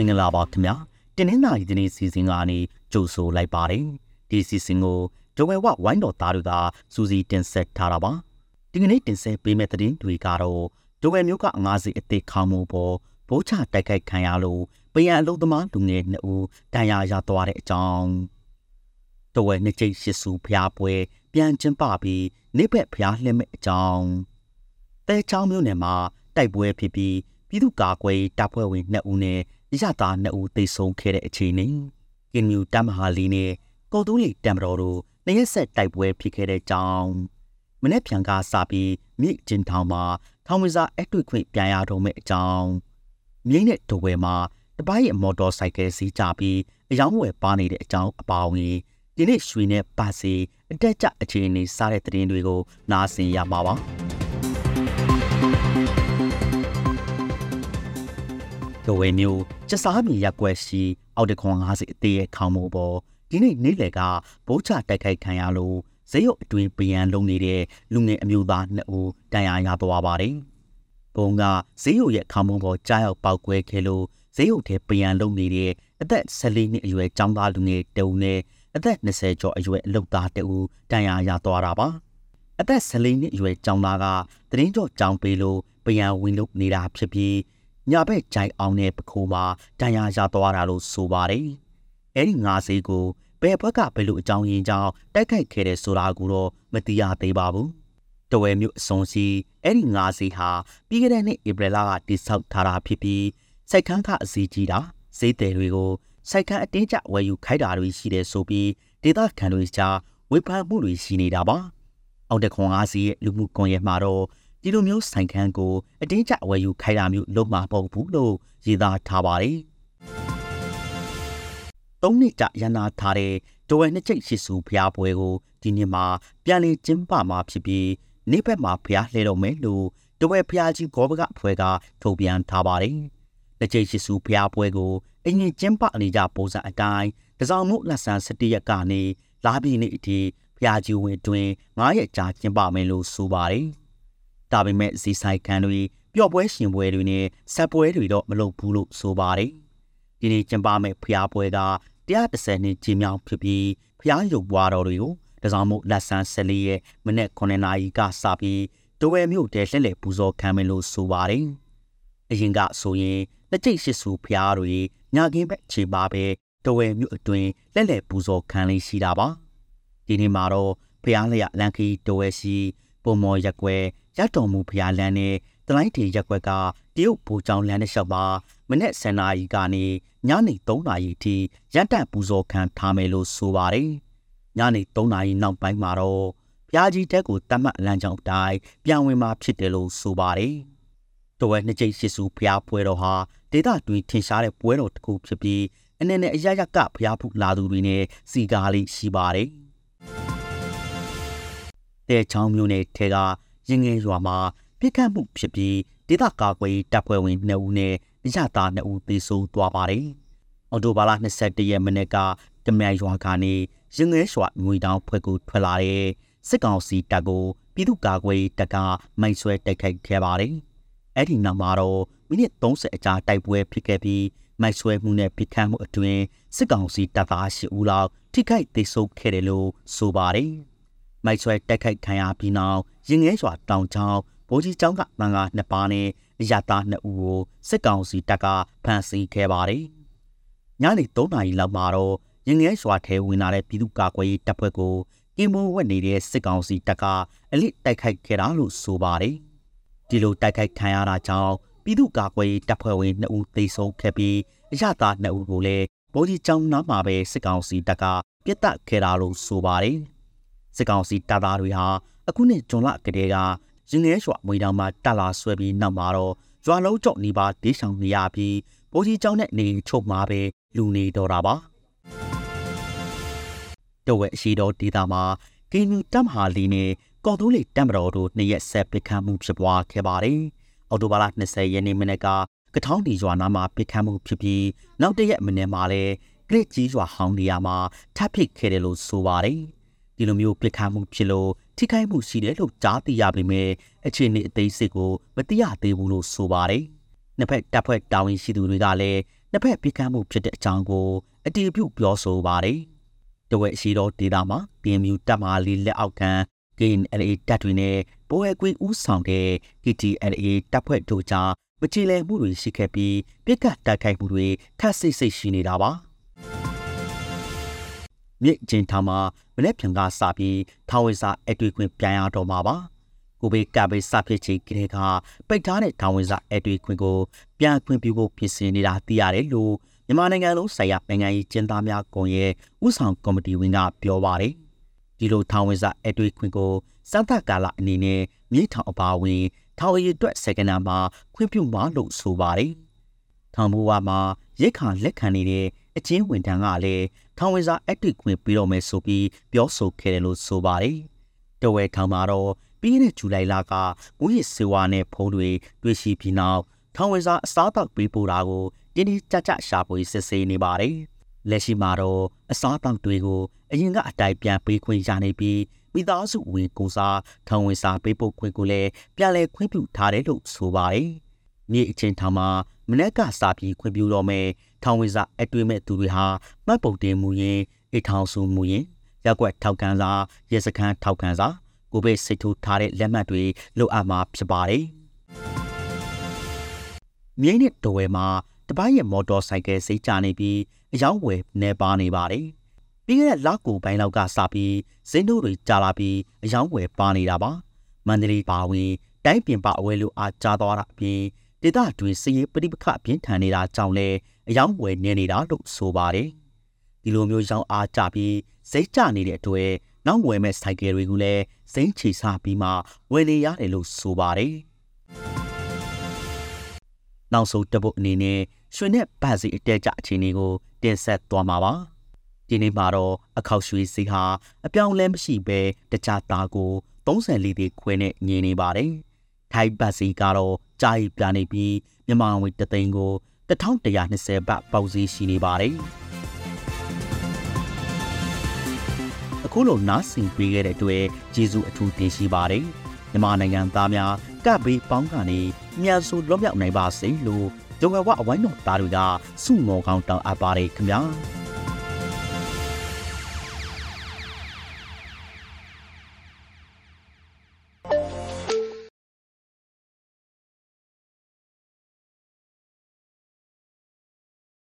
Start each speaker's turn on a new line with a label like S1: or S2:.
S1: င်္ဂလာပါခင်ဗျာတင်းနှင်းနိုင်ဒီနေ့စီစဉ်ကနေကြိုဆိုလိုက်ပါတယ်ဒီစီစဉ်ကိုဒဝဲဝဝိုင်းတော်သားတို့ကစူစီတင်ဆက်ထားတာပါဒီကနေ့တင်ဆက်ပေးမယ့်သတင်းတွေကတော့ဒဝဲမျိုးကငါးစီအသေးခေါမှုပေါ်ဘိုးချတိုက်ခိုက်ခံရလို့ပယံအလုံးသမားလူငယ်နှစ်ဦးတန်ရာရသွားတဲ့အကြောင်းဒဝဲနှစ်ကျိတ်ရှစ်စုဖျားပွဲ ပြန်ကျင်းပပြီးနေဘက်ဖျားလှည့်မဲ့အကြောင်းတဲချောင်းမျိုးနယ်မှာတိုက်ပွဲဖြစ်ပြီးပြည်သူ့ကာကွယ်တပ်ဖွဲ့ဝင်2ဦးနဲ့ ရသား2ဦးသေဆုံးခဲ့တဲ့အခြေအနေကင်မြူတမဟာလီနဲ့ကော်တူးလီတမ်ဘတော်တို့နှစ်ရက်ဆက်တိုက်ပွဲဖြစ်ခဲ့တဲ့ကြောင်းမနေ့ပြန်ကစပြီးမြစ်ကျင်းထောင်မှာထောင်ဝစားအတွေ့ခွင့်ပြန်ရတော့မယ့်အကြောင်းမြိတ်နဲ့ဒဝဲမှာတပိုင်းရဲ့မော်တော်ဆိုင်ကယ်စီးကြပြီးအယောင်းဝယ်ပါနေတဲ့အကြောင်းအပါအဝင်ဒီနေ့ရွှေနဲ့ပါစီအတက်ကြအခြေအနေစားတဲ့သတင်းတွေကိုနားဆင်ရမှာပါ ဒဝဲမျိုးစစားမီရက်ွက်ရှိအောက်တခွန်50အသေးရဲ့ခေါင်းမိုးပေါ်ဒီနေ့နေ့လယ်ကဘိုးချတိုက်ခိုက်ခံရလို့ဇေယုတ်အတွင်ပြန်လုံးနေတဲ့လူငယ်အမျိုးသားနှစ်ဦးတန်ရာရသွားပါတယ်။ဘုံကဇေယုတ်ရဲ့ခေါင်းမိုးပေါ်ကြားရောက်ပောက်ကွဲခဲ့လို့ဇေယုတ်ထဲပြန်လုံးနေတဲ့အသက်14နှစ်အရွယ်ចောင်းသားလူငယ်တဦးနဲ့အသက်20ကျော်အရွယ်အလုပ်သားတဦးတန်ရာရသွားတာပါ။အသက်14နှစ်အရွယ်ចောင်းသားကတရင်ကျော်ចောင်းပေးလို့ပြန်ဝင်လို့နေတာဖြစ်ပြီး ညာဘက်ဂျိုင်အောင်တဲ့ပခိုးမှာတန်ရာရသွားတာလို့ဆိုပါတယ်။အဲဒီငါးစေးကိုဘယ်ဘက်ကဘယ်လိုအကြောင်းရင်းကြောင့်တိုက်ခိုက်ခဲ့တဲ့ဆိုတာကိုတော့မသိရသေးပါဘူး။တဝဲမြို့အစုံစီအဲ့ဒီငါးစီဟာပြီးခဲ့တဲ့နှစ်ဧပြီလကတိစောက်ထားတာဖြစ်ပြီးစိုက်ခန်းကအစီကြီးတာဈေးတယ်တွေကိုစိုက်ခန်းအတင်းကျဝယ်ယူခိုက်တာတွေရှိတယ်ဆိုပြီးဒေသခံတွေကြားဝေဖန်မှုတွေရှိနေတာပါ။အောက်တခွန်ငါးစီရဲ့လူမှုကွန်ရက်မှာတော့ ဒီလိုမျိုးဆိုင်ခန်းကိုအတင်းကျဝယ်ယူခိုက်တာမျိုးလုပ်မှာပေါ့ဘူးလို့ရေးသားထားပါတယ်။သုံးနှစ်ကြာရန်နာထားတဲ့ဒဝဲနှစ်ချိတ်ရှိစုဖျားပွဲကိုဒီနေ့မှာပြန်လည်ကျင်းပမှာဖြစ်ပြီးနေ့ဘက်မှာဖျားလှဲတော့မယ်လို့ဒဝဲဖျားကြီးဂောဘကအဖွဲ့ကထုတ်ပြန်ထားပါတယ်။နှစ်ချိတ်ရှိစုဖျားပွဲကိုအရင်ကျင်းပနေကြပုံစံအတိုင်းတစောင်းမှုလက်ဆန်း17ရက်ကနေလာပြည်နေ့အထိဖျားကြီးဝင်တွင်9ရက်ကြာကျင်းပမယ်လို့ဆိုပါတယ်။ ဒါပေမဲ့ဇီဆိုင်ခံတွေပျော့ပွဲရှင်ပွဲတွေနဲ့ဆက်ပွဲတွေတော့မလုပ်ဘူးလို့ဆိုပါတယ်။ဒီနေ့ကျင်းပမယ့်ဖျားပွဲက130နှစ်ကြီးမြောင်ဖြစ်ပြီးဖျားရုပ်ပွားတော်တွေကိုတစောင်းမှုလက်ဆန်း14ရက်မနေ့9နာရီကစပြီးဒဝဲမြို့တဲလှည့်လည်ပူဇော်ခံမယ်လို့ဆိုပါတယ်။အရင်ကဆိုရင်လက်ကျိတ်ရှိစုဖျားတွေညကင်းဘက်ခြေပါပဲဒဝဲမြို့အတွင်းလှည့်လည်ပူဇော်ခံလေးရှိတာပါ။ဒီနေ့မှာတော့ဖျားလျက်လန်ခီဒဝဲရှိပုံမော်ရက်ွယ် ရတော်မူဖျားလန်းနဲ့တလိုင်းတီရက်ွက်ကတရုတ်ဘူချောင်းလမ်းတစ်လျှောက်မှာမနေ့10နာရီကနေညနေ3နာရီထိရန်တပ်ပူဇော်ခံထားမယ်လို့ဆိုပါတယ်။ညနေ3နာရီနောက်ပိုင်းမှာတော့ဖျားကြီးတက်ကိုတတ်မှတ်လမ်းကြောင်းအတိုင်းပြန်ဝင်มาဖြစ်တယ်လို့ဆိုပါတယ်။တဝဲနှစ်ကျိတ်ရှိစုဖျားပွဲတော်ဟာဒေသတွင်ထင်ရှားတဲ့ပွဲတော်တစ်ခုဖြစ်ပြီးအနေနဲ့အရရကဖျားဖူလာသူတွေနဲ့စီကားလေးရှိပါတယ်။တဲချောင်းမျိုးနဲ့ထဲက ရင်ငယ်ရွာမှာပြစ်ခတ်မှုဖြစ်ပြီးဒေသကာကွယ်တပ်ဖွဲ့ဝင်2ဦးနဲ့အရသား2ဦးသေဆုံးသွားပါတယ်။အော်တိုဘာလ21ရက်မနေ့ကတမြိုင်ရွာကနေရင်ငယ်ရွာငွေတောင်းဖွဲ့ကိုထွက်လာတဲ့စစ်ကောင်စီတပ်ကိုပြည်သူ့ကာကွယ်တပ်ကမိုက်ဆွဲတိုက်ခိုက်ခဲ့ပါတယ်။အဲ့ဒီနောက်မှာတော့မိနစ်30အကြာတိုက်ပွဲဖြစ်ခဲ့ပြီးမိုက်ဆွဲမှုနဲ့ပြစ်ခတ်မှုအတွင်းစစ်ကောင်စီတပ်သား10ဦးလောက်ထိခိုက်ဒေဆုံးခဲ့တယ်လို့ဆိုပါတယ်။ မိုက်ဆွဲတိုက်ခိုက်ခံရပြီးနောက်ရင်ငယ်ရွာတောင်ချောင်းဗိုလ်ကြီးကျောင်းကမန်ကနှစ်ပါးနဲ့အရသားနှစ်ဦးကိုစစ်ကောင်စီတပ်ကဖမ်းဆီးခဲ့ပါတယ်။ညနေ3နာရီလောက်မှာတော့ရင်ငယ်ရွာထဲဝင်လာတဲ့ပြည်သူ့ကာကွယ်ရေးတပ်ဖွဲ့ကိုကင်မွန်ဝက်နေတဲ့စစ်ကောင်စီတပ်ကအလစ်တိုက်ခိုက်ခဲ့တာလို့ဆိုပါတယ်။ဒီလိုတိုက်ခိုက်ခံရတာကြောင့်ပြည်သူ့ကာကွယ်ရေးတပ်ဖွဲ့ဝင်2ဦးသေဆုံးခဲ့ပြီးအရသား2ဦးကိုလည်းဗိုလ်ကြီးကျောင်းနားမှာပဲစစ်ကောင်စီတပ်ကပြစ်တက်ခဲ့တာလို့ဆိုပါတယ်။ စစ်ကောင်စီတပ်သားတွေဟာအခုနှစ်ဇွန်လကတည်းကရင်ငယ်ရွာမွေတောင်မှာတက်လာဆွဲပြီးနောက်မှာတော့ရွာလုံးကြော့နေပါဒေးဆောင်နေရပြီးဘိုးကြီးကျောင်းနဲ့နေချုပ်မှာပဲလူနေတော့တာပါတော့ဝဲအရှိတော်ဒေတာမှာကင်းနူတပ်မဟာလီနဲ့ကော်တိုးလီတပ်မတော်တို့နှစ်ရက်ဆက်ပစ်ခတ်မှုဖြစ်ပွားခဲ့ပါတယ်အော်တိုဘာလ20ရက်နေ့မနေ့ကကထောင်းဒီရွာနာမှာပစ်ခတ်မှုဖြစ်ပြီးနောက်တရက်မနေ့မှာလည်းကလစ်ကြီးရွာဟောင်းနေရာမှာထပ်ပစ်ခဲ့တယ်လို့ဆိုပါတယ် ဒီလိုမျိုးပစ်ခတ်မှုဖြစ်လို့ထိခိုက်မှုရှိတယ်လို့ကြားသိရပေမဲ့အခြေအနေအသေးစိတ်ကိုမသိရသေးဘူးလို့ဆိုပါတယ်။နှစ်ဖက်တပ်ဖွဲ့တာဝန်ရှိသူတွေကလည်းနှစ်ဖက်ပြစ်ခတ်မှုဖြစ်တဲ့အကြောင်းကိုအတည်ပြုပြောဆိုပါတယ်။တဝက်ရှိသောဒေတာမှာ PMU တပ်မလေးလက်အောက်ခံ KNLA တပ်တွေနဲ့ဘိုးအကွေးဦးဆောင်တဲ့ KTLA တပ်ဖွဲ့တို့ကြားမချေလည်မှုတွေရှိခဲ့ပြီးပြစ်ခတ်တိုက်ခိုက်မှုတွေခက်ဆိတ်ဆိတ်ရှိနေတာပါ။ မြစ်ကျင်းထားမှာမနေ့ပြန်ကစပြီးထောင်ဝေစာအတွေ့ခွင့်ပြန်ရတော့မှာပါ။ကိုဘေးကဘေးစဖြစ်ချေကလေးကပိတ်ထားတဲ့ထောင်ဝေစာအတွေ့ခွင့်ကိုပြန်ခွင့်ပြုဖို့ပြင်ဆင်နေတာသိရတယ်လို့မြန်မာနိုင်ငံလုံးဆိုင်ရာနိုင်ငံရေးကျင်းသားများကွန်ရဲ့ဥဆောင်ကော်မတီဝင်ကပြောပါတယ်။ဒီလိုထောင်ဝေစာအတွေ့ခွင့်ကိုစံသကာလအနေနဲ့မြေထောင်အပါဝင်ထောင်ရည်အတွက်စက္ကနာမှာခွင့်ပြုမှာလို့ဆိုပါတယ်။ထောင်ဘဝမှာရိတ်ခါလက်ခံနေတဲ့ အချင်းဝန်ထမ်းကလည်းထောင်ဝင်စာအတစ်ခွင့်ပြီးတော့မယ်ဆိုပြီးပြောဆိုခဲ့တယ်လို့ဆိုပါတယ်။တဝဲထောင်မှာတော့ပြီးခဲ့တဲ့ဇူလိုင်လကဦးရစ်စေဝါနဲ့ဖုံးတွေတွေ့ရှိပြီးနောက်ထောင်ဝင်စာအစားအသောက်ပေးပို့တာကိုတင်းတင်းကြပ်ကြပ်ရှာဖွေစစ်ဆေးနေပါတယ်။လက်ရှိမှာတော့အစားအသောက်တွေကိုအရင်ကအတိုင်ပြန်ပေးခွင့်ရနေပြီးမိသားစုဝင်ကိုစားထောင်ဝင်စာပေးပို့ခွင့်ကိုလည်းပြန်လည်ခွင့်ပြုထားတယ်လို့ဆိုပါတယ်။မြေအချင်းထောင်မှာမနေ့ကစာပြီးခွင့်ပြုတော့မယ် ထောင်ဝင်စာအတွေ့မဲ့သူတွေဟာမှတ်ပုံတင်မှုရင်အိထောင်စုမှုရင်ရက်ွက်ထောက်ကန်စာရဲစခန်းထောက်ကန်စာကိုပဲစိတ်ထိုးထားတဲ့လက်မှတ်တွေလိုအပ်မှာဖြစ်ပါတယ်။မြိတ်နဲ့တော်ဝဲမှာတပိုင်းရဲ့မော်တော်ဆိုင်ကယ်စိတ်ကြနေပြီးအယောင်းဝယ်နေပါနေပါတယ်။ပြီးခဲ့တဲ့လောက်ကိုပိုင်းလောက်ကစပြီးဇင်းတို့တွေကြာလာပြီးအယောင်းဝယ်ပါနေတာပါ။မန္တလေးပါဝင်တိုင်းပြင်ပအဝဲလိုအားကြားသွားတာအပြင် ဒေသတွင်စည်ရေးပဋိပက္ခပြင်းထန်နေတာကြောင့်လည်းအယောင်းဝယ်နေနေတာလို့ဆိုပါတယ်။ဒီလိုမျိုးရောင်းအားကြပြီးစိတ်ကြနေတဲ့အတွက်နောက်ဝယ်မဲ့ဆိုင်ကယ်တွေကိုလည်းစိမ့်ချီစားပြီးမှဝယ်နေရတယ်လို့ဆိုပါတယ်။နောက်ဆုံးတပုတ်အနေနဲ့ရွှေနဲ့ဗတ်စီအတဲကြအခြေအနေကိုတင်ဆက်သွားမှာပါ။ဒီနေ့မှာတော့အခောက်ရွှေစီဟာအပြောင်းလဲမရှိဘဲတခြားသားကို30လီတီခွဲနဲ့ညင်နေပါတယ်။ ထိုင်းဗတ်စီကတော့ကြာရီပြနေပြီးမြန်မာငွေတသိန်းကို1120ဘတ်ပေါက်စီးရှိနေပါတယ်။အခုလိုနားဆင်ပေးခဲ့တဲ့အတွက်ကျေးဇူးအထူးတင်ရှိပါတယ်။မြန်မာနိုင်ငံသားများကပ်ဘေးပေါင်းကနေမြန်ဆိုလွတ်မြောက်နိုင်ပါစေလို့ဂျုံကဝအဝိုင်းတော်သားတွေကစုငေါ်ကောင်းတောင်းအပ်ပါတယ်ခင်ဗျာ။